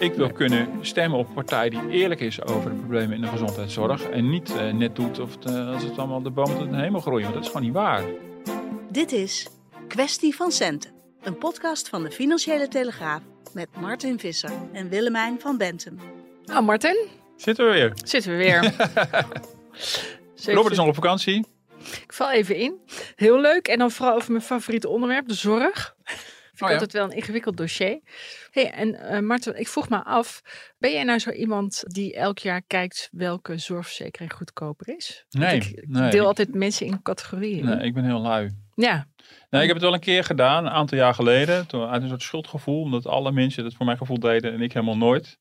Ik wil kunnen stemmen op een partij die eerlijk is over de problemen in de gezondheidszorg. En niet eh, net doet of het, eh, als het allemaal de boom tot de hemel groeien. Want dat is gewoon niet waar. Dit is Kwestie van Centen, een podcast van de Financiële Telegraaf met Martin Visser en Willemijn van Bentum. Nou, Martin, Zitten we weer. zitten we weer. Robert is nog op vakantie. Ik val even in. Heel leuk. En dan vooral over mijn favoriete onderwerp, de zorg. Vind ik Oh ja. altijd wel een ingewikkeld dossier. Hey, en eh Martin, ik vroeg me af, ben jij nou zo iemand die elk jaar kijkt welke zorgverzekering goedkoper is? Nee, ik nee. deel altijd mensen in categorieën. Nee, ik ben heel lui. Ja, Nee, ik heb het wel een keer gedaan, een aantal jaar geleden. Toen, uit een soort schuldgevoel, omdat alle mensen het voor mijn gevoel deden en ik helemaal nooit.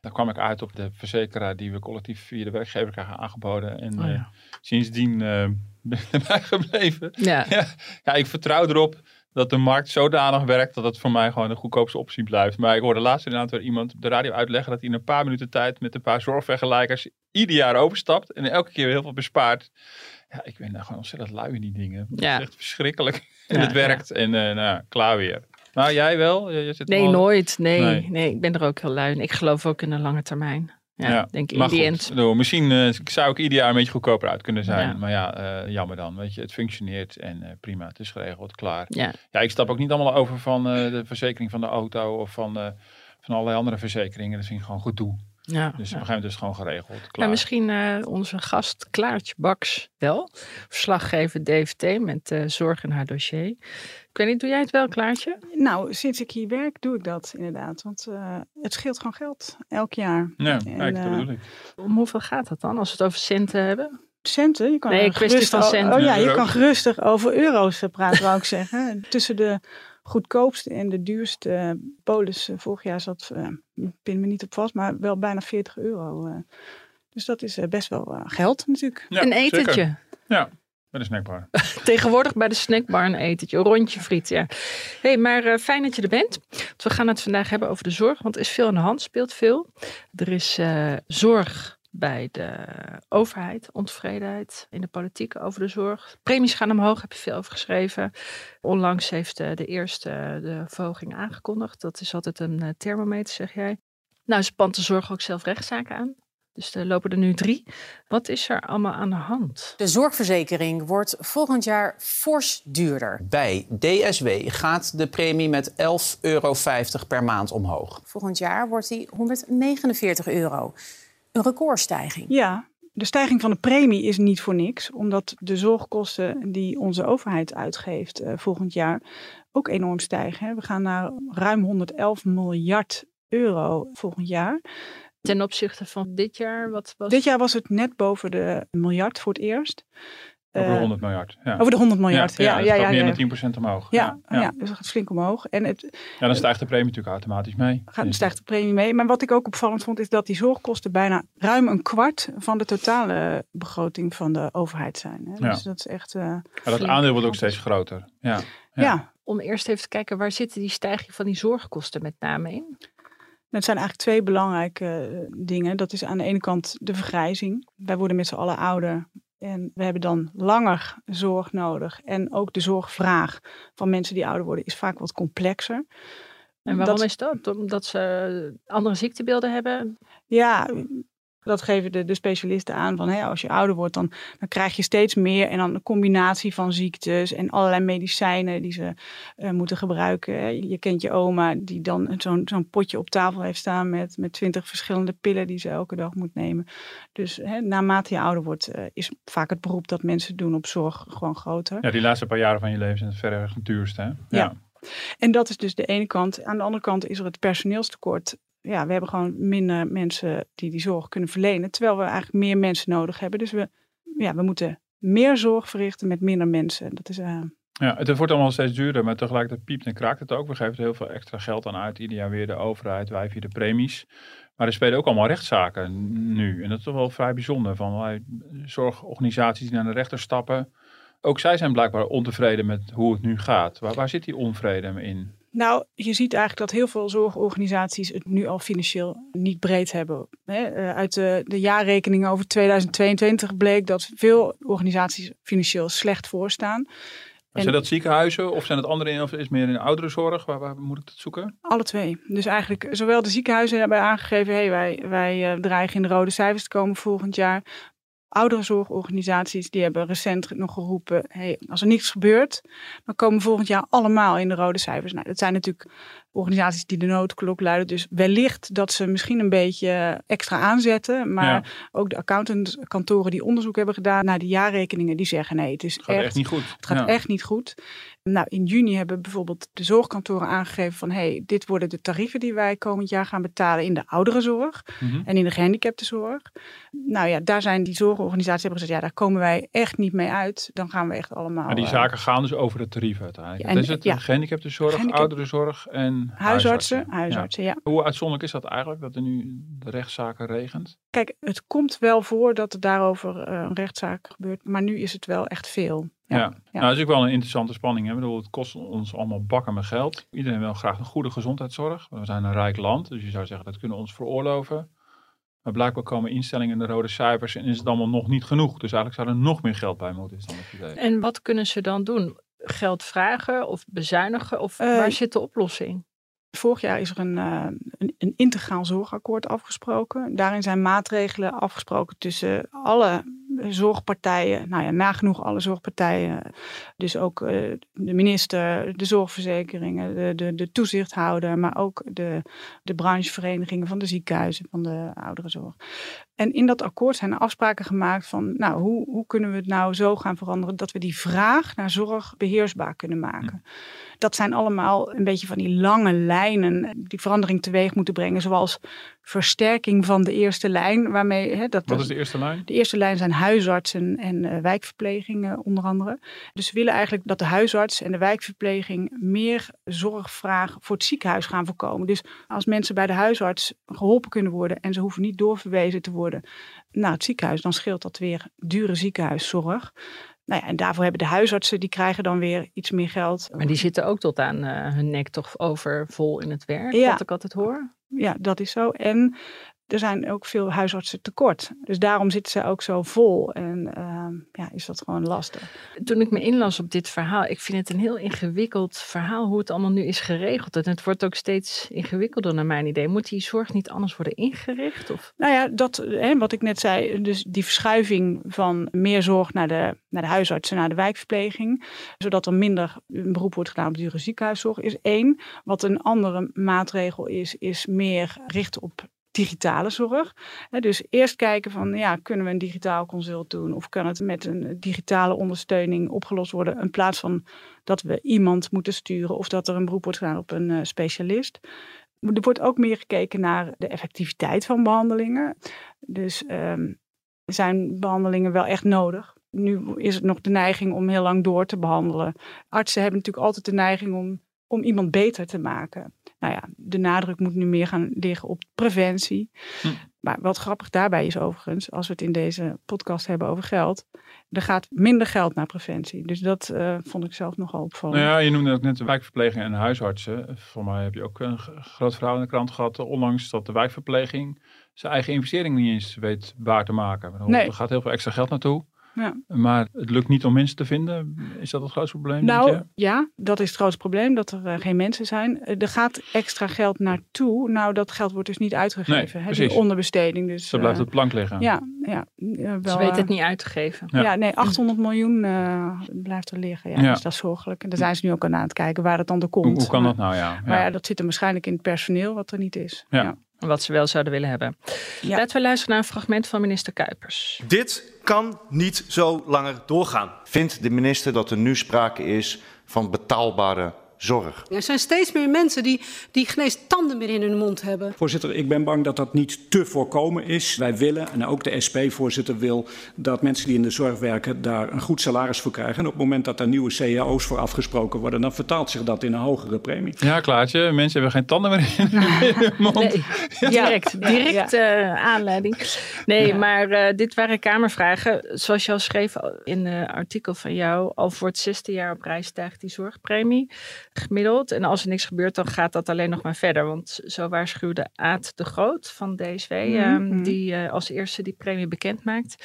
Daar kwam ik uit op de verzekeraar die we collectief via de werkgever krijgen aangeboden. En Oh ja. eh, sindsdien eh, ben ik erbij gebleven. ja. Ja, ja, ik vertrouw erop dat de markt zodanig werkt dat het voor mij gewoon de goedkoopste optie blijft. Maar ik hoorde laatst inderdaad weer iemand op de radio uitleggen dat hij in een paar minuten tijd met een paar zorgvergelijkers ieder jaar overstapt en elke keer weer heel veel bespaart. Ja, ik ben daar gewoon ontzettend lui in die dingen. Het Ja. is echt verschrikkelijk. En Ja, het werkt en eh, nou, klaar weer. Nou, jij wel? Je, je zit Nee, nooit. Nee, nee. Nee. ik ben er ook heel lui in. Ik geloof ook in de lange termijn. Ja, Ja, denk in maar die goed, end. misschien eh, zou ik ieder jaar een beetje goedkoper uit kunnen zijn. Ja. Maar ja, eh, jammer dan. Weet je, het functioneert en eh, prima, het is geregeld, klaar. Ja, Ja, ik stap ook niet allemaal over van de verzekering van de auto of van, van allerlei andere verzekeringen. Dat vind ik gewoon goed toe. Dus ja. op een ja. gegeven moment is het gewoon geregeld. Klaar. Nou, misschien eh, onze gast Klaartje Baks wel. Verslaggever DVT met eh, zorg in haar dossier. Ik weet niet, doe jij het wel, Klaartje? Nou, sinds ik hier werk doe ik dat inderdaad. Want eh, het scheelt gewoon geld elk jaar. Ja, En, kijk, dat bedoel ik. Om hoeveel gaat dat dan, als we het over centen hebben? Centen, je kan Nee, er een kwestie gerust van centen. Oh ja, je kan gerustig over euro's praten, wou ik zeggen. Tussen de goedkoopste en de duurste polis eh, vorig jaar zat, eh, ik pin me niet op vast, maar wel bijna 40 euro. eh. dus dat is eh, best wel eh, geld natuurlijk. Ja, een zeker. etentje. Ja, met een snackbar. Tegenwoordig bij de snackbar een etentje, een rondje friet, ja. hey, maar eh, fijn dat je er bent. Want we gaan het vandaag hebben over de zorg, want er is veel aan de hand, speelt veel. Er is eh, zorg bij de overheid, ontevredenheid in de politiek over de zorg. Premies gaan omhoog, heb je veel over geschreven. Onlangs heeft eh, de eerste eh, de verhoging aangekondigd. Dat is altijd een eh, thermometer, zeg jij. Nou, spant de zorg ook zelf rechtszaken aan. Dus er lopen er nu drie. Wat is er allemaal aan de hand? De zorgverzekering wordt volgend jaar fors duurder. Bij DSW gaat de premie met 11,50 euro per maand omhoog. Volgend jaar wordt die 149 euro. Een recordstijging. Ja, de stijging van de premie is niet voor niks, omdat de zorgkosten die onze overheid uitgeeft eh, volgend jaar ook enorm stijgen. hè. We gaan naar ruim 111 miljard euro volgend jaar. Ten opzichte van dit jaar, wat was Dit jaar was het net boven de miljard voor het eerst. Over de Eh, 100 miljard. Ja. Over de 100 miljard. Ja, dat ja, gaat ja. meer ja, dan 10% omhoog. Ja, ja. ja, dus dat gaat flink omhoog. En het Ja, dan stijgt de premie natuurlijk automatisch mee. gaat, Dus- stijgt de premie mee. Maar wat ik ook opvallend vond, is dat die zorgkosten bijna ruim een kwart van de totale begroting van de overheid zijn. Hè? Ja. Dus dat is echt. eh, Maar dat aandeel wordt ook steeds groter. Ja. ja. Ja. Om eerst even te kijken, waar zitten die stijging van die zorgkosten met name in? Het zijn eigenlijk twee belangrijke eh, dingen. Dat is aan de ene kant de vergrijzing. Wij worden met z'n allen ouder. En we hebben dan langer zorg nodig. En ook de zorgvraag van mensen die ouder worden is vaak wat complexer. En waarom Dat- is dat? Omdat ze andere ziektebeelden hebben? Ja, dat geven de, de specialisten aan. Van, hè, als je ouder wordt, dan, dan krijg je steeds meer. En dan een combinatie van ziektes en allerlei medicijnen die ze eh, moeten gebruiken. hè. Je kent je oma die dan zo'n zo'n potje op tafel heeft staan met met twintig verschillende pillen die ze elke dag moet nemen. Dus hè, naarmate je ouder wordt, eh, is vaak het beroep dat mensen doen op zorg gewoon groter. ja, die laatste paar jaren van je leven zijn het verreweg het duurste. Hè? Ja. En dat is dus de ene kant. Aan de andere kant is er het personeelstekort. Ja, we hebben gewoon minder mensen die die zorg kunnen verlenen. Terwijl we eigenlijk meer mensen nodig hebben. Dus we, ja, we moeten meer zorg verrichten met minder mensen. Dat is, eh, Ja, het wordt allemaal steeds duurder, maar tegelijkertijd piept en kraakt het ook. We geven er heel veel extra geld aan uit. Ieder jaar weer de overheid, wij via de premies. Maar er spelen ook allemaal rechtszaken nu. En dat is toch wel vrij bijzonder. Van allerlei zorgorganisaties die naar de rechter stappen. Ook zij zijn blijkbaar ontevreden met hoe het nu gaat. Waar, waar zit die onvrede in? Nou, je ziet eigenlijk dat heel veel zorgorganisaties het nu al financieel niet breed hebben. Hè, uit de, de jaarrekeningen over 2022 bleek dat veel organisaties financieel slecht voorstaan. En zijn dat ziekenhuizen of zijn het andere of is het meer in ouderenzorg? Waar, waar moet ik dat zoeken? Alle twee. Dus eigenlijk zowel de ziekenhuizen hebben aangegeven, hey, wij, wij dreigen in de rode cijfers te komen volgend jaar. Ouderenzorgorganisaties die hebben recent nog geroepen: hey, als er niets gebeurt, dan komen volgend jaar allemaal in de rode cijfers. Nou, dat zijn natuurlijk organisaties die de noodklok luiden. Dus wellicht dat ze misschien een beetje extra aanzetten. Maar ook de accountantkantoren die onderzoek hebben gedaan naar die jaarrekeningen, die zeggen nee, het is het gaat echt, niet goed. Het gaat echt niet goed. Nou, in juni hebben bijvoorbeeld de zorgkantoren aangegeven van hey, dit worden de tarieven die wij komend jaar gaan betalen in de ouderenzorg mm en in de gehandicaptenzorg. Nou ja, daar zijn die zorgorganisaties hebben gezegd, ja, daar komen wij echt niet mee uit. Dan gaan we echt allemaal. Maar die zaken gaan dus over de tarieven uiteindelijk. Ja, en, is het ja, gehandicaptenzorg, Handicap... ouderenzorg en huisartsen. Huisartsen, ja. Hoe uitzonderlijk is dat eigenlijk, dat er nu de rechtszaken regent? Kijk, het komt wel voor dat er daarover uh, een rechtszaak gebeurt, maar nu is het wel echt veel. Ja, ja. Nou, dat is ook wel een interessante spanning. Hè? Ik bedoel, het kost ons allemaal bakken met geld. Iedereen wil graag een goede gezondheidszorg. We zijn een rijk land, dus je zou zeggen dat kunnen we ons veroorloven. Maar blijkbaar komen instellingen in de rode cijfers en is het allemaal nog niet genoeg. Dus eigenlijk zou er nog meer geld bij moeten. Is dan het idee. En wat kunnen ze dan doen? Geld vragen of bezuinigen? Of uh, waar zit de oplossing? Vorig jaar is er een, uh, een, een, integraal zorgakkoord afgesproken. Daarin zijn maatregelen afgesproken tussen alle zorgpartijen, nou ja, nagenoeg alle zorgpartijen. Dus ook uh, de minister, de zorgverzekeringen, de, de, de toezichthouder, maar ook de, de brancheverenigingen van de ziekenhuizen, van de ouderenzorg. En in dat akkoord zijn er afspraken gemaakt van, nou, hoe, hoe kunnen we het nou zo gaan veranderen dat we die vraag naar zorg beheersbaar kunnen maken. Dat zijn allemaal een beetje van die lange lijnen die verandering teweeg moeten brengen, zoals versterking van de eerste lijn. Waarmee, hè, dat, Wat is de eerste lijn? De eerste lijn zijn huisartsen en uh, wijkverpleging onder andere. Dus we willen eigenlijk dat de huisarts en de wijkverpleging meer zorgvraag voor het ziekenhuis gaan voorkomen. Dus als mensen bij de huisarts geholpen kunnen worden en ze hoeven niet doorverwezen te worden naar het ziekenhuis, dan scheelt dat weer dure ziekenhuiszorg. Nou ja, en daarvoor hebben de huisartsen, die krijgen dan weer iets meer geld. Maar die zitten ook tot aan uh, hun nek toch over vol in het werk, ja. wat ik altijd hoor. Ja, dat is zo. En er zijn ook veel huisartsen tekort. Dus daarom zitten ze ook zo vol en uh, ja, is dat gewoon lastig. Toen ik me inlas op dit verhaal, ik vind het een heel ingewikkeld verhaal hoe het allemaal nu is geregeld. En het wordt ook steeds ingewikkelder naar mijn idee. Moet die zorg niet anders worden ingericht? Of? Nou ja, dat, hè, wat ik net zei, dus die verschuiving van meer zorg naar de, naar de huisartsen, naar de wijkverpleging, zodat er minder een beroep wordt gedaan op dure ziekenhuiszorg, is één. Wat een andere maatregel is, is meer richten op digitale zorg. Dus eerst kijken van, ja, kunnen we een digitaal consult doen? Of kan het met een digitale ondersteuning opgelost worden? In plaats van dat we iemand moeten sturen of dat er een beroep wordt gedaan op een uh, specialist. Er wordt ook meer gekeken naar de effectiviteit van behandelingen. Dus um, zijn behandelingen wel echt nodig? Nu is het nog de neiging om heel lang door te behandelen. Artsen hebben natuurlijk altijd de neiging om om iemand beter te maken. Nou ja, de nadruk moet nu meer gaan liggen op preventie. Hm. Maar wat grappig daarbij is overigens, als we het in deze podcast hebben over geld, er gaat minder geld naar preventie. Dus dat uh, vond ik zelf nogal opvallend. Nou ja, je noemde ook net de wijkverpleging en de huisartsen. Voor mij heb je ook een groot verhaal in de krant gehad, onlangs dat de wijkverpleging zijn eigen investering niet eens weet waar te maken. Nee. Er gaat heel veel extra geld naartoe. Ja. Maar het lukt niet om mensen te vinden. Is dat het grootste probleem? Nou ja, dat is het grootste probleem, dat er uh, geen mensen zijn. Uh, er gaat extra geld naartoe. Nou, dat geld wordt dus niet uitgegeven. Nee, hè, onderbesteding. Dus, Zo blijft uh, het plank liggen. Ja, ja wel, Ze weten het niet uit te geven. Ja, ja nee, 800 miljoen blijft er liggen. Ja, Dus dat is zorgelijk. En daar zijn ze nu ook aan, aan het kijken waar het dan door komt. Hoe, hoe kan dat nou? Ja. Maar ja, dat zit er waarschijnlijk in het personeel wat er niet is. ja. Wat ze wel zouden willen hebben. Ja. Laten we luisteren naar een fragment van minister Kuipers. Dit kan niet zo langer doorgaan. Vindt de minister dat er nu sprake is van betaalbare zorg. Er zijn steeds meer mensen die, die geen eens tanden meer in hun mond hebben. Voorzitter, ik ben bang dat dat niet te voorkomen is. Wij willen, en ook de SP-voorzitter wil, dat mensen die in de zorg werken daar een goed salaris voor krijgen. En op het moment dat er nieuwe cao's voor afgesproken worden, dan vertaalt zich dat in een hogere premie. Ja, Klaartje, mensen hebben geen tanden meer in, hun mond. Nee, direct, direct uh, aanleiding. Nee, ja. maar uh, dit waren kamervragen. Zoals je al schreef in het artikel van jou, al voor het zesde jaar op rij stijgt die zorgpremie gemiddeld. En als er niks gebeurt, dan gaat dat alleen nog maar verder. Want zo waarschuwde Aad de Groot van DSW, mm -hmm. uh, die uh, als eerste die premie bekend maakt.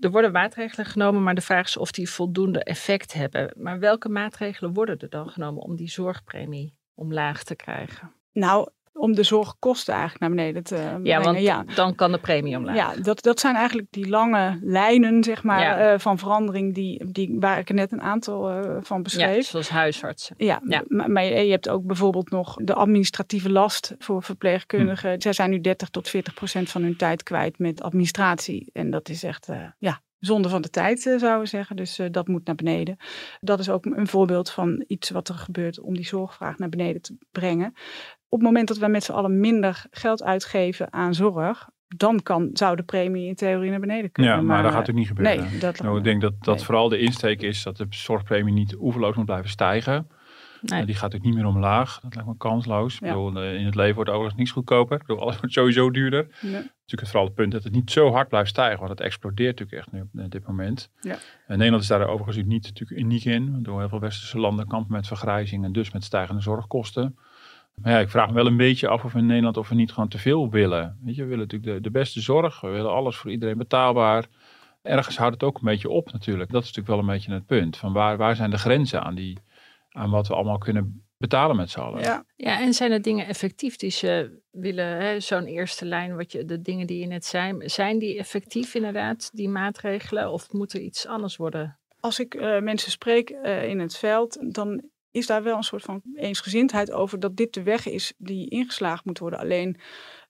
Er worden maatregelen genomen, maar de vraag is of die voldoende effect hebben. Maar welke maatregelen worden er dan genomen om die zorgpremie omlaag te krijgen? Nou, om de zorgkosten eigenlijk naar beneden te ja, brengen. Want ja, dan kan de premie omlaag. Ja, dat, dat zijn eigenlijk die lange lijnen zeg maar, ja. uh, van verandering die, die, waar ik er net een aantal uh, van beschreef. Ja, zoals huisartsen. Ja, ja. Maar, maar, je hebt ook bijvoorbeeld nog de administratieve last voor verpleegkundigen. Hm. Zij zijn nu 30 tot 40 procent van hun tijd kwijt met administratie. En dat is echt, uh, ja, zonde van de tijd, zouden we zeggen. Dus uh, dat moet naar beneden. Dat is ook een voorbeeld van iets wat er gebeurt om die zorgvraag naar beneden te brengen. Op het moment dat we met z'n allen minder geld uitgeven aan zorg, dan kan, zou de premie in theorie naar beneden kunnen. Ja, maar, maar dat gaat ook niet gebeuren. Nee, dat, nou, ik denk dat, dat nee. vooral de insteek is dat de zorgpremie niet oeverloos moet blijven stijgen. Nee. Die gaat ook niet meer omlaag. Dat lijkt me kansloos. Ja. Ik bedoel, in het leven wordt overigens niets goedkoper. Ik bedoel, alles wordt sowieso duurder. Nee. Natuurlijk vooral het punt dat het niet zo hard blijft stijgen. Want het explodeert natuurlijk echt nu op dit moment. Ja. En Nederland is daar overigens niet natuurlijk uniek in. Door heel veel westerse landen kampen met vergrijzing en dus met stijgende zorgkosten. Maar ja, ik vraag me wel een beetje af of in Nederland of we niet gewoon te veel willen. Weet je, we willen natuurlijk de, de beste zorg. We willen alles voor iedereen betaalbaar. Ergens houdt het ook een beetje op natuurlijk. Dat is natuurlijk wel een beetje het punt. Van waar, waar zijn de grenzen aan, die, aan wat we allemaal kunnen betalen met z'n allen? Ja. ja, en zijn er dingen effectief die ze willen? Zo'n eerste lijn, wat je, de dingen die je net zei. Zijn die effectief inderdaad, die maatregelen? Of moet er iets anders worden? Als ik uh, mensen spreek uh, in het veld, dan is daar wel een soort van eensgezindheid over dat dit de weg is die ingeslagen moet worden. Alleen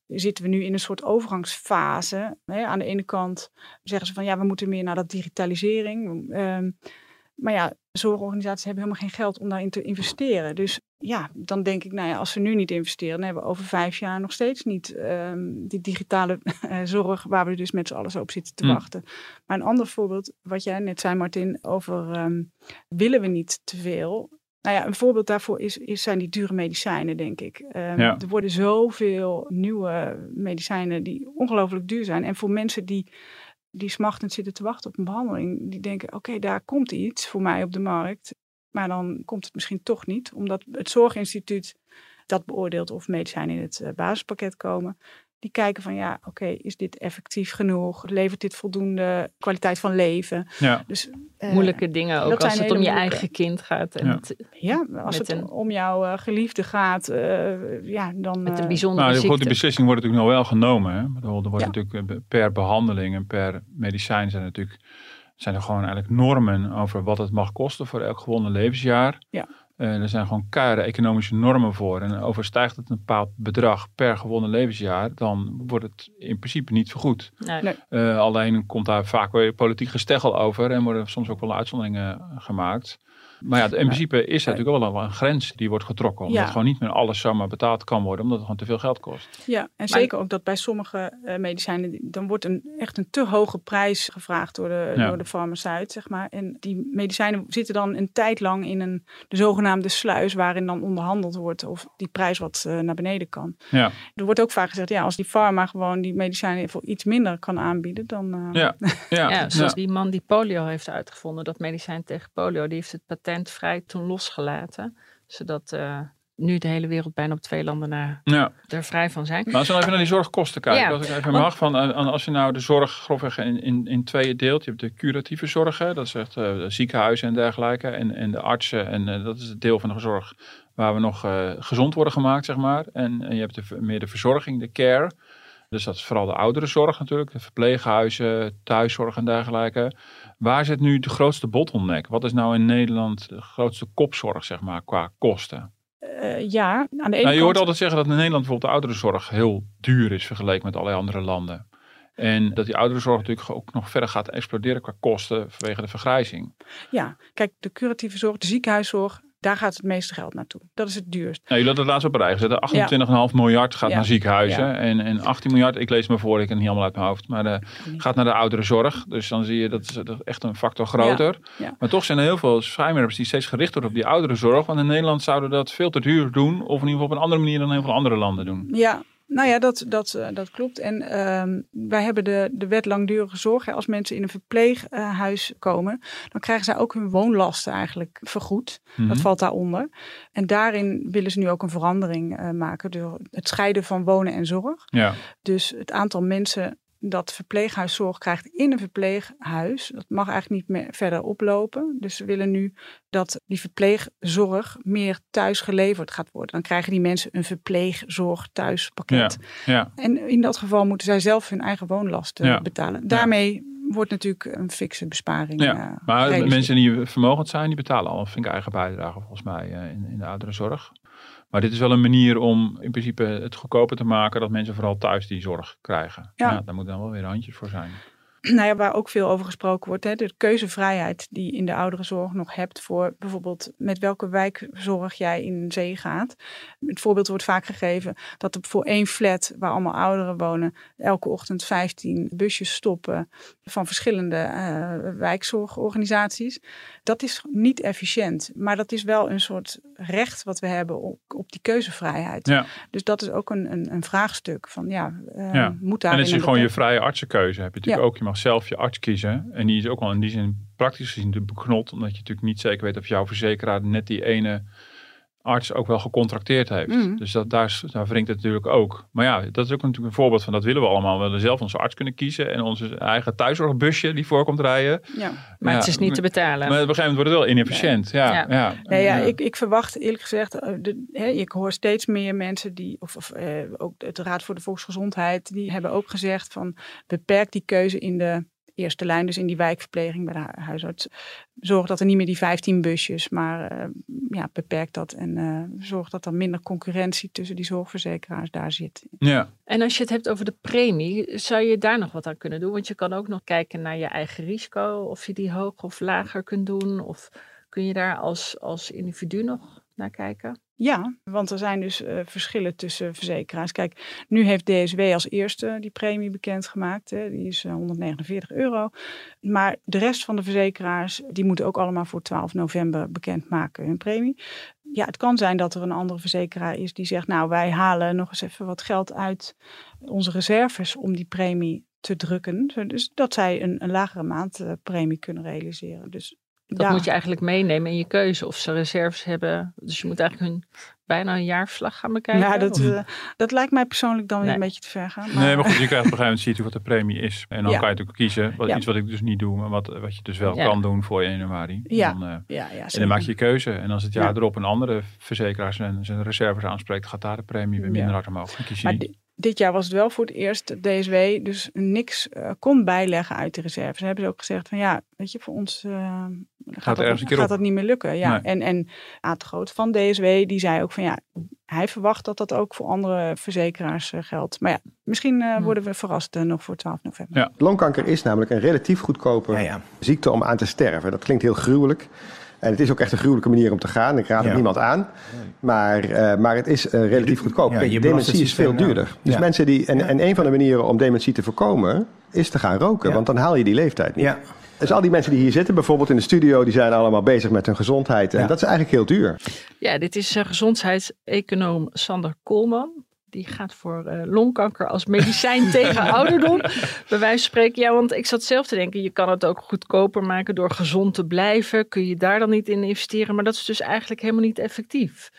zitten we nu in een soort overgangsfase. Hè? Aan de ene kant zeggen ze van ja, we moeten meer naar dat digitalisering. Um, maar ja, zorgorganisaties hebben helemaal geen geld om daarin te investeren. Dus ja, dan denk ik, nou ja, als ze nu niet investeren, dan hebben we over vijf jaar nog steeds niet um, die digitale zorg waar we dus met z'n allen op zitten te mm. wachten. Maar een ander voorbeeld, wat jij net zei, Martin, over um, willen we niet te veel? Nou ja, een voorbeeld daarvoor is, is, zijn die dure medicijnen, denk ik. Um, ja. Er worden zoveel nieuwe medicijnen die ongelooflijk duur zijn. En voor mensen die, die smachtend zitten te wachten op een behandeling, die denken, oké, okay, daar komt iets voor mij op de markt. Maar dan komt het misschien toch niet, omdat het Zorginstituut dat beoordeelt of medicijnen in het uh, basispakket komen. Die kijken van ja, oké, okay, is dit effectief genoeg? Levert dit voldoende kwaliteit van leven? Ja. Dus, uh, Moeilijke dingen ook als het om je eigen kind gaat. En ja. het, ja, als het een, om jouw uh, geliefde gaat, uh, ja, dan... Met een bijzondere nou, ziekte. De beslissing wordt natuurlijk nog wel genomen. Hè? Er wordt ja. natuurlijk per behandeling en per medicijn zijn natuurlijk zijn er gewoon eigenlijk normen over wat het mag kosten voor elk gewonnen levensjaar. Ja. Uh, er zijn gewoon keiharde economische normen voor. En overstijgt het een bepaald bedrag per gewonnen levensjaar, dan wordt het in principe niet vergoed. Nee. Nee. Uh, alleen komt daar vaak weer politiek gesteggel over en worden soms ook wel uitzonderingen gemaakt. Maar ja, in principe is er natuurlijk wel een grens die wordt getrokken. Omdat Ja. gewoon niet meer alles zomaar betaald kan worden, omdat het gewoon te veel geld kost. Ja, en zeker ook dat bij sommige uh, medicijnen, dan wordt een, echt een te hoge prijs gevraagd door de, Ja. door de farmaceut, zeg maar. En die medicijnen zitten dan een tijd lang in een, de zogenaamde sluis, waarin dan onderhandeld wordt of die prijs wat uh, naar beneden kan. Ja, Er wordt ook vaak gezegd, ja, als die farma gewoon die medicijnen voor iets minder kan aanbieden, dan... uh, ja, ja. Ja, zoals die man die polio heeft uitgevonden, dat medicijn tegen polio, die heeft het patentvrij toen losgelaten. Zodat uh, nu de hele wereld bijna op twee landen na ja. er vrij van zijn. Maar als we even naar die zorgkosten kijken, Ja, als ik even want- mag, van, uh, als je nou de zorg grofweg in, in, in tweeën deelt. Je hebt de curatieve zorg, dat is echt uh, de ziekenhuizen en dergelijke, en, en de artsen. En uh, dat is het deel van de zorg waar we nog uh, gezond worden gemaakt, zeg maar. En, en je hebt de, meer de verzorging, de care. Dus dat is vooral de ouderenzorg natuurlijk, de verpleeghuizen, thuiszorg en dergelijke. Waar zit nu de grootste bottleneck? Wat is nou in Nederland de grootste kopzorg, zeg maar, qua kosten? eh, ja, aan de ene Nou, je kant... hoort altijd zeggen dat in Nederland bijvoorbeeld de ouderenzorg heel duur is vergeleken met allerlei andere landen. En dat die ouderenzorg natuurlijk ook nog verder gaat exploderen qua kosten vanwege de vergrijzing. Ja, kijk, de curatieve zorg, de ziekenhuiszorg, Daar gaat het meeste geld naartoe. Dat is het duurst. Nou, jullie hadden het laatst op een rij gezet. 28,5 miljard gaat naar ziekenhuizen. En, en 18 miljard, ik lees me voor, ik ken het niet allemaal uit mijn hoofd. Maar eh, gaat naar de ouderenzorg. Dus dan zie je dat is, dat is echt een factor groter. Maar toch zijn er heel veel schijnwerpers die steeds gericht worden op die ouderenzorg. Want in Nederland zouden dat veel te duur doen. Of in ieder geval op een andere manier dan heel veel andere landen doen. Ja, nou ja, dat, dat, eh, dat klopt. En ehm, wij hebben de, de wet langdurige zorg. Als mensen in een verpleeghuis komen, dan krijgen zij ook hun woonlasten eigenlijk vergoed. Mhm. Dat valt daaronder. En daarin willen ze nu ook een verandering eh, maken door het scheiden van wonen en zorg. Ja, Dus het aantal mensen dat verpleeghuiszorg krijgt in een verpleeghuis, dat mag eigenlijk niet meer verder oplopen. Dus we willen nu dat die verpleegzorg meer thuis geleverd gaat worden. Dan krijgen die mensen een verpleegzorg thuispakket. ja. En in dat geval moeten zij zelf hun eigen woonlasten Ja. betalen. Daarmee wordt natuurlijk een fikse besparing. ja. eh, maar mensen die vermogend zijn, die betalen al een eigen bijdrage volgens mij eh, in, in de ouderenzorg. Maar dit is wel een manier om in principe het goedkoper te maken dat mensen vooral thuis die zorg krijgen. Ja. Ja. daar moeten dan wel weer handjes voor zijn. nou ja, waar ook veel over gesproken wordt, hè, de keuzevrijheid die je in de ouderenzorg nog hebt voor bijvoorbeeld met welke wijkzorg jij in zee gaat. Het voorbeeld wordt vaak gegeven dat er voor één flat waar allemaal ouderen wonen, elke ochtend 15 busjes stoppen van verschillende eh, wijkzorgorganisaties. Dat is niet efficiënt, maar dat is wel een soort recht wat we hebben op, op die keuzevrijheid. Ja. Dus dat is ook een, een, een vraagstuk van ja, eh, Ja. moet daar En het is gewoon je vrije artsenkeuze. Heb je natuurlijk Ja. ook. Je mag zelf je arts kiezen. En die is ook wel in die zin praktisch gezien beknot. Omdat je natuurlijk niet zeker weet of jouw verzekeraar net die ene arts ook wel gecontracteerd heeft. Mhm. Dus dat, daar, daar wringt het natuurlijk ook. Maar ja, dat is ook natuurlijk een voorbeeld van dat willen we allemaal. We willen zelf onze arts kunnen kiezen. En onze eigen thuiszorgbusje die voorkomt rijden. Ja. Maar Ja, het is niet te betalen. Maar op een gegeven moment wordt het wel inefficiënt. Ja, Ja. ja. Nee, ja. Ik, ik verwacht eerlijk gezegd, eh, de, hè, ik hoor steeds meer mensen die, of, of eh, ook het Raad voor de Volksgezondheid, die hebben ook gezegd van beperk die keuze in de eerste lijn, dus in die wijkverpleging bij de hu- huisarts. Zorg dat er niet meer die 15 busjes, maar eh, ja, beperk dat en eh, zorg dat er minder concurrentie tussen die zorgverzekeraars daar zit. ja. En als je het hebt over de premie, zou je daar nog wat aan kunnen doen? Want je kan ook nog kijken naar je eigen risico, of je die hoog of lager kunt doen. Of kun je daar als, als individu nog naar kijken? Ja, want er zijn dus eh, verschillen tussen verzekeraars. Kijk, nu heeft DSW als eerste die premie bekendgemaakt. Hè. Die is eh, 149 euro. Maar de rest van de verzekeraars, die moeten ook allemaal voor 12 november bekendmaken hun premie. Ja, het kan zijn dat er een andere verzekeraar is die zegt, nou wij halen nog eens even wat geld uit onze reserves om die premie te drukken. Dus dat zij een, een lagere maandpremie kunnen realiseren. Dus Dat moet je eigenlijk meenemen in je keuze. Of ze reserves hebben. Dus je moet eigenlijk hun bijna een jaarverslag gaan bekijken. Ja, dat, of- eh, dat lijkt mij persoonlijk dan weer Nee. een beetje te ver gaan. Nee, maar goed, je krijgt op een gegeven moment ziet u wat de premie is. En dan Ja. kan je natuurlijk kiezen. Wat, Ja. Iets wat ik dus niet doe, maar wat, wat je dus wel Ja. kan doen voor 1 januari. Ja. Dan, eh, Ja, ja, en dan maak je je keuze. En als het jaar Ja. erop een andere verzekeraar zijn, zijn reserves aanspreekt, gaat daar de premie weer minder Ja. hard omhoog. Dan kies je Maar dit jaar was het wel voor het eerst dat DSW dus niks eh, kon bijleggen uit de reserves. Ze hebben ze ook gezegd van ja, weet je, voor ons eh, gaat, er dat, een keer gaat op. dat niet meer lukken. Ja. Nee. En, en Aad Groot van DSW, die zei ook van ja, hij verwacht dat dat ook voor andere verzekeraars eh, geldt. Maar ja, misschien eh, Hmm. worden we verrast eh, nog voor 12 november. Ja. Longkanker is namelijk een relatief goedkope Ja, ja. ziekte om aan te sterven. Dat klinkt heel gruwelijk. En het is ook echt een gruwelijke manier om te gaan. Ik raad het niemand aan. Maar, eh, maar het is eh, relatief goedkoop. Dementie is veel duurder. Dus Ja. mensen die, en, en een van de manieren om dementie te voorkomen is te gaan roken. Ja. Want dan haal je die leeftijd niet. Ja. Dus al die mensen die hier zitten, bijvoorbeeld in de studio, die zijn allemaal bezig met hun gezondheid. En Ja. dat is eigenlijk heel duur. Ja, dit is uh, gezondheidseconoom Sander Koolman. Die gaat voor uh, longkanker als medicijn tegen ouderdom. Bij wijze van spreken, ja, want ik zat zelf te denken, je kan het ook goedkoper maken door gezond te blijven. Kun je daar dan niet in investeren? Maar dat is dus eigenlijk helemaal niet effectief.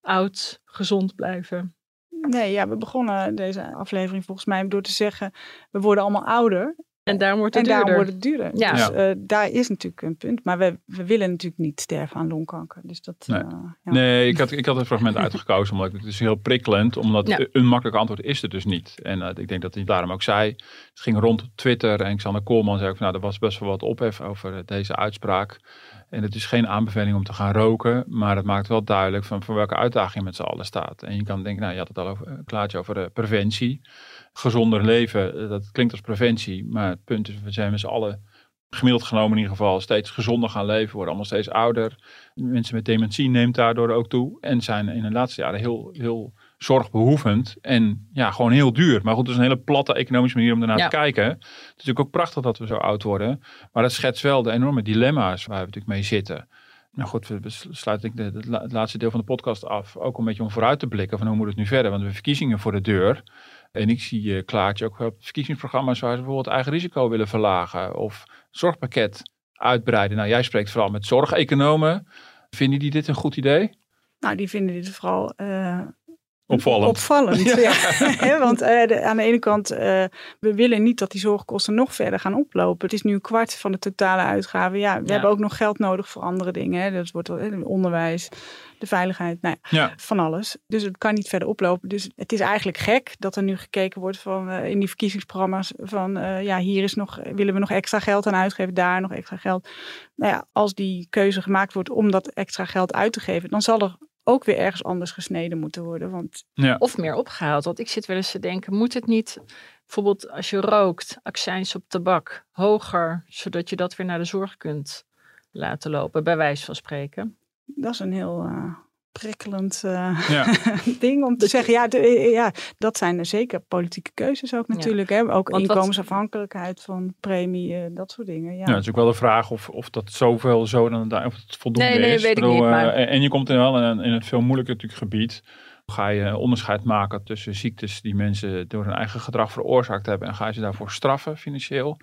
Oud, gezond blijven. Nee, ja, we begonnen deze aflevering volgens mij door te zeggen, we worden allemaal ouder. En daarom wordt het en daarom duurder. wordt het duurder. Ja. Dus Ja. eh, daar is natuurlijk een punt. Maar we, we willen natuurlijk niet sterven aan longkanker. Dus dat, Nee. eh, ja. Nee, ik had, ik had het fragment uitgekozen omdat het is heel prikkelend. Omdat Ja. een makkelijk antwoord is er dus niet. En eh, ik denk dat hij daarom ook zei. Het ging rond op Twitter en Xander Koolman zei ook van, nou, er was best wel wat ophef over deze uitspraak. En het is geen aanbeveling om te gaan roken, maar het maakt wel duidelijk van voor welke uitdaging je met z'n allen staat. En je kan denken, nou je had het al over een klaartje over preventie. Gezonder leven, eh, dat klinkt als preventie, maar het punt is, we zijn met z'n allen gemiddeld genomen in ieder geval steeds gezonder gaan leven, worden allemaal steeds ouder. Mensen met dementie neemt daardoor ook toe en zijn in de laatste jaren heel, heel zorgbehoevend en ja, gewoon heel duur. Maar goed, het is een hele platte economische manier om Ja. te kijken. Het is natuurlijk ook prachtig dat we zo oud worden, maar dat schetst wel de enorme dilemma's waar we natuurlijk mee zitten. Nou goed, we sluiten de, de het laatste deel van de podcast af. Ook een beetje om vooruit te blikken van hoe moet het nu verder. Want we hebben verkiezingen voor de deur. En ik zie uh, Klaartje ook op verkiezingsprogramma's waar ze bijvoorbeeld eigen risico willen verlagen. Of zorgpakket uitbreiden. Nou, jij spreekt vooral met zorgeconomen. Vinden die dit een goed idee? Nou, die vinden dit vooral eh, Opvallend. opvallend. Ja. Want eh, de- aan de ene kant, eh, we willen niet dat die zorgkosten nog verder gaan oplopen. Het is nu een kwart van de totale uitgaven. Ja, we Ja. hebben ook nog geld nodig voor andere dingen. Hè. Dat wordt hè, onderwijs, de veiligheid, nou ja, Ja. van alles. Dus het kan niet verder oplopen. Dus het is eigenlijk gek dat er nu gekeken wordt van, eh, in die verkiezingsprogramma's van eh, ja, hier is nog, willen we nog extra geld aan uitgeven, daar nog extra geld. Nou ja, als die keuze gemaakt wordt om dat extra geld uit te geven, dan zal er ook weer ergens anders gesneden moeten worden. Want Ja. Of meer opgehaald. Want ik zit wel eens te denken, moet het niet bijvoorbeeld als je rookt, accijns op tabak, hoger, zodat je dat weer naar de zorg kunt laten lopen, bij wijze van spreken. dat is een heel eh, prikkelend eh, Ja. ding om te zeggen. Ja, de- eh, ja, dat zijn er zeker politieke keuzes ook natuurlijk. Hè? Ook Want wat- inkomensafhankelijkheid van premie, eh, dat soort dingen. Ja. Ja, het is ook wel de vraag of, of dat zoveel zo dan of het voldoende Nee, nee, is. weet ik bedoel, niet, eh, maar- en en je komt in wel in, een- in het veel moeilijker natuurlijk gebied. Ga je onderscheid maken tussen ziektes die mensen door hun eigen gedrag veroorzaakt hebben en ga je ze daarvoor straffen financieel?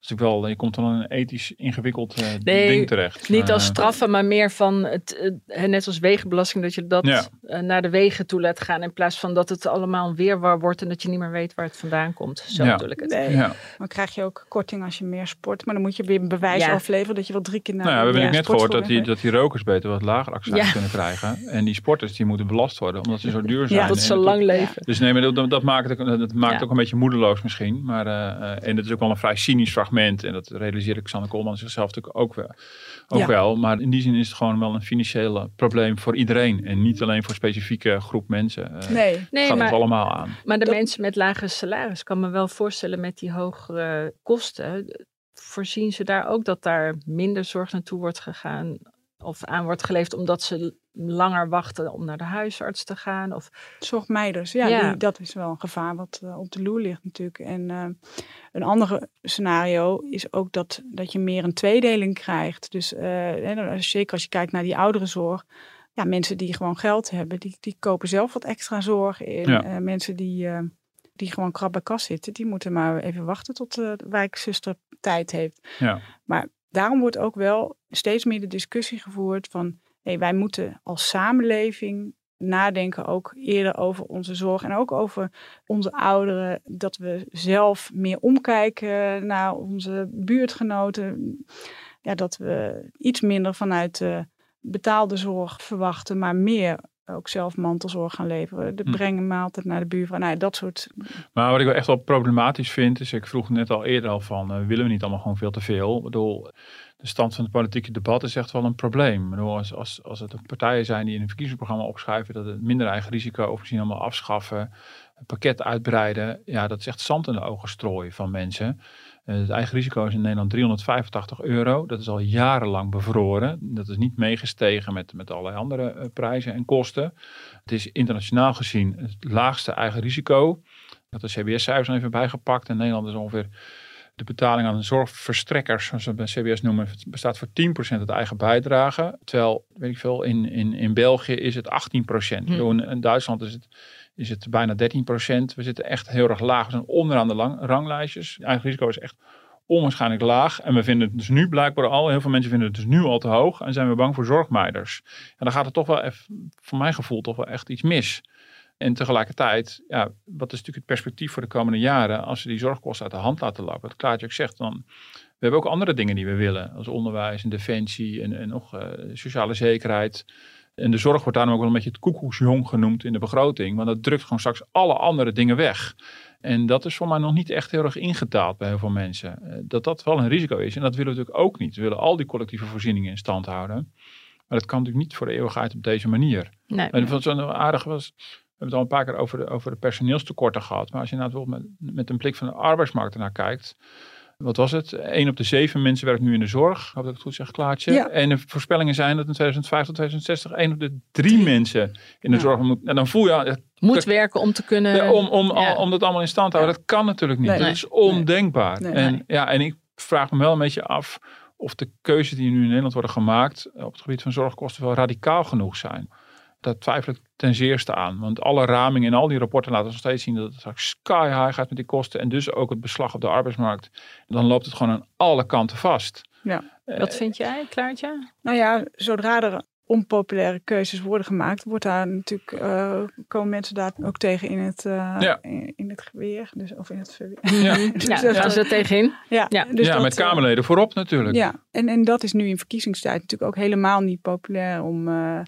Dus ik wel, je komt dan een ethisch ingewikkeld eh, Nee, ding terecht. Niet als Eh, straffen, maar meer van het, eh, net als wegenbelasting, dat je dat Ja. naar de wegen toe laat gaan. In plaats van dat het allemaal een weerwar wordt en dat je niet meer weet waar het vandaan komt. Zo Ja. bedoel ik het. Nee, Ja. Dan krijg je ook korting als je meer sport. Maar dan moet je weer een bewijs Ja. afleveren dat je wel drie keer naar Nou ja, we hebben net gehoord dat die, dat die rokers beter wat lager accijns Ja. kunnen krijgen. En die sporters die moeten belast worden omdat ze zo duur zijn. Ja. Dat ze lang leven. Dus nee, maar dat, dat maakt, dat maakt Ja. het ook een beetje moedeloos misschien. Maar, en het is ook wel een vrij cynisch fragment. En dat realiseerde Xander Koolman zichzelf natuurlijk ook wel. Ook Ja. wel. Maar in die zin is het gewoon wel een financiële probleem voor iedereen. En niet alleen voor een specifieke groep mensen. Eh, Nee, Nee, gaat maar, het allemaal aan. maar de Dat- mensen met lagere salaris, kan me wel voorstellen met die hogere kosten. Voorzien ze daar ook dat daar minder zorg naartoe wordt gegaan of aan wordt geleefd omdat ze langer wachten om naar de huisarts te gaan? Of, zorgmeiders. Ja, Ja. Die, dat is wel een gevaar wat eh, op de loer ligt natuurlijk. En eh, een ander scenario is ook dat, dat je meer een tweedeling krijgt. Dus eh, hè, dan- zeker als je kijkt naar die ouderenzorg. Ja, mensen die gewoon geld hebben, die, die kopen zelf wat extra zorg in. Ja. Eh, mensen die, eh, die gewoon krap bij kas zitten, die moeten maar even wachten tot de wijkzuster tijd heeft. Ja. Maar daarom wordt ook wel steeds meer de discussie gevoerd van hey, wij moeten als samenleving nadenken ook eerder over onze zorg en ook over onze ouderen. Dat we zelf meer omkijken naar onze buurtgenoten. Ja, dat we iets minder vanuit de betaalde zorg verwachten, maar meer ook zelf mantelzorg gaan leveren. De Hm. brengen maaltijd naar de buurvrouw. Nou, dat soort. Maar wat ik wel echt wel problematisch vind, is ik vroeg net al eerder al van, eh, willen we niet allemaal gewoon veel te veel? Ik bedoel, de stand van het politieke debat is echt wel een probleem. Als, als, als het partijen zijn die in een verkiezingsprogramma opschrijven dat het minder eigen risico of misschien allemaal afschaffen, pakket uitbreiden, ja, dat is echt zand in de ogen strooien van mensen. Eh, het eigen risico is in Nederland 385 euro. Dat is al jarenlang bevroren. Dat is niet meegestegen met, met allerlei andere eh, prijzen en kosten. Het is internationaal gezien het laagste eigen risico. Had de CBS-cijfers even bijgepakt. In Nederland is ongeveer de betaling aan zorgverstrekkers, zoals we bij CBS noemen, het bestaat voor 10% uit eigen bijdrage. Terwijl, weet ik veel, in, in, in België is het 18%. Hm. In, in Duitsland is het, is het bijna 13%. We zitten echt heel erg laag. We zijn onderaan de lang, ranglijstjes. Eigen risico is echt onwaarschijnlijk laag. En we vinden het dus nu blijkbaar al, heel veel mensen vinden het dus nu al te hoog. En zijn we bang voor zorgmeiders. En dan gaat er toch wel even, voor mijn gevoel, toch wel echt iets mis. En tegelijkertijd, ja, wat is natuurlijk het perspectief voor de komende jaren als we die zorgkosten uit de hand laten lopen? Wat Klaartje ook zegt, dan, we hebben ook andere dingen die we willen, als onderwijs en defensie en, en nog eh, sociale zekerheid. En de zorg wordt daarom ook wel een beetje het koekoesjong genoemd in de begroting, want dat drukt gewoon straks alle andere dingen weg. En dat is voor mij nog niet echt heel erg ingetaald bij heel veel mensen. Eh, Dat dat wel een risico is. En dat willen we natuurlijk ook niet. We willen al die collectieve voorzieningen in stand houden. Maar dat kan natuurlijk niet voor de eeuwigheid op deze manier. nee, En wat zo aardig was, we hebben het al een paar keer over de, over de personeelstekorten gehad. Maar als je nou bijvoorbeeld met, met een blik van de arbeidsmarkt ernaar kijkt. wat was het? 1 op de 7 mensen werkt nu in de zorg. Hoop dat ik het goed zeg, Klaartje. Ja. En de voorspellingen zijn dat in 2050 tot 2060 1 op de 3 mensen in de Ja. zorg moet. En dan voel je, ja, Moet werken om te kunnen... ja, om, om, om dat allemaal in stand te houden. Dat kan natuurlijk niet. Nee. dat is ondenkbaar. Nee. En, ja, en ik vraag me wel een beetje af of de keuzes die nu in Nederland worden gemaakt op het gebied van zorgkosten wel radicaal genoeg zijn. Daar twijfel ik ten zeerste aan. Want alle ramingen en al die rapporten laten nog steeds zien dat het straks sky high gaat met die kosten. En dus ook het beslag op de arbeidsmarkt. Dan loopt het gewoon aan alle kanten vast. Ja. Wat vind jij, Klaartje? Nou ja, zodra er onpopulaire keuzes worden gemaakt, wordt daar natuurlijk, eh, komen mensen daar ook tegen in het, eh, Ja. in, in het geweer. Dus, of in het verweer. Ja, Dus Ja, dat- daar zit tegenin. ja, Ja. dus ja dat, met eh, Kamerleden voorop natuurlijk. Ja, en, en dat is nu in verkiezingstijd natuurlijk ook helemaal niet populair om eh,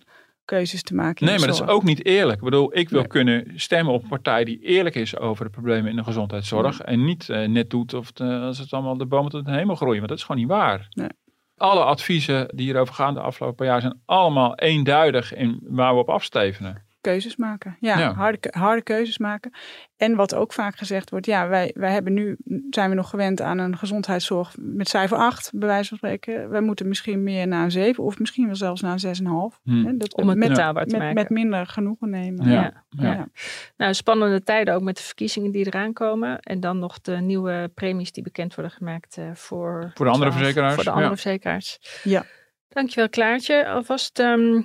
keuzes te maken. Nee, maar dat is ook niet eerlijk. Ik bedoel, ik wil Nee. kunnen stemmen op een partij die eerlijk is over de problemen in de gezondheidszorg. En niet eh, net doet of als het allemaal de bomen tot de hemel groeien. Want dat is gewoon niet waar. Nee. Alle adviezen die hierover gaan de afgelopen paar jaar zijn allemaal eenduidig in waar we op afstevenen. Keuzes maken. Ja, Ja. Harde, harde keuzes maken. En wat ook vaak gezegd wordt, ja, wij, wij hebben nu, zijn we nog gewend aan een gezondheidszorg met cijfer 8, bij wijze van spreken. Wij moeten misschien meer naar een 7 of misschien wel zelfs naar een 6,5. Hm. Hè, dat, Om het met, betaalbaar te met, maken. met minder genoegen nemen. Ja. Ja. Ja. Ja. Nou, spannende tijden ook met de verkiezingen die eraan komen. En dan nog de nieuwe premies die bekend worden gemaakt eh, voor... Voor de andere 12 verzekeraars, Voor de andere ja. verzekeraars. Ja. Dankjewel Klaartje. Alvast ehm,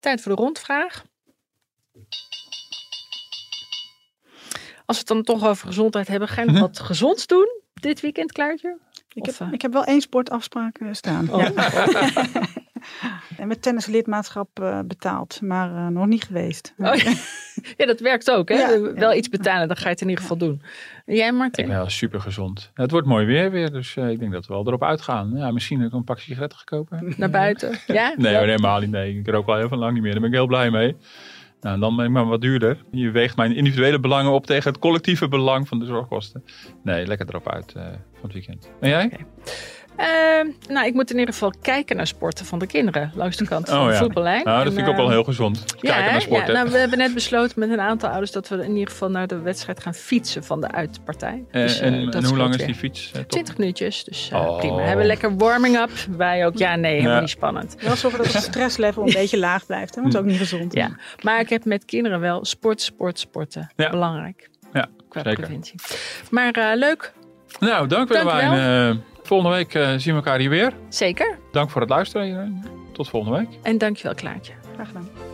tijd voor de rondvraag. Als we het dan toch over gezondheid hebben, ga je nog wat gezonds doen dit weekend, Klaartje? Ik, Of, heb, eh, ik heb wel één sportafspraak eh, staan. Oh. Ja. en met tennislidmaatschap eh, betaald, maar eh, nog niet geweest. Oh, ja. ja, dat werkt ook. Hè? Ja, Wel ja. iets betalen, dan ga je het in ieder geval doen. En Jij, Ik Martin? ben wel super gezond. Het wordt mooi weer weer, dus eh, ik denk dat we wel erop uitgaan. Ja, misschien ook een pak sigaretten gekopen. Naar buiten? Ja? Nee, helemaal niet. Nee, ik rook al heel veel lang niet meer. Daar ben ik heel blij mee. Nou, dan ben ik maar wat duurder. Je weegt mijn individuele belangen op tegen het collectieve belang van de zorgkosten. Nee, lekker erop uit eh, van het weekend. En jij? Ehm, nou, ik moet in ieder geval kijken naar sporten van de kinderen. Langs de kant van Oh, de ja. voetballijn. Nou, dat En, vind ik ook wel eh, heel gezond. Kijken naar sport. Ja, nou, we hebben net besloten met een aantal ouders dat we in ieder geval naar de wedstrijd gaan fietsen van de uitpartij. Eh, Dus, eh, en, dat en hoe lang is die fiets? eh, top? 20 minuutjes, dus eh, Oh. prima. We hebben lekker warming-up. Wij ook. Ja, nee, helemaal Ja. niet spannend. Wel zorgen dat het stresslevel een beetje laag blijft, hè, want dat is ook niet gezond. Ja, maar ik heb met kinderen wel sport, sport, sporten. Ja. Belangrijk. Ja, Qua zeker. preventie. Maar eh, leuk, Nou, dank Dank Willemijn. Eh, volgende week eh, zien we elkaar hier weer. zeker. Dank voor het luisteren. iedereen. Tot volgende week. En dankjewel Klaartje. Graag gedaan.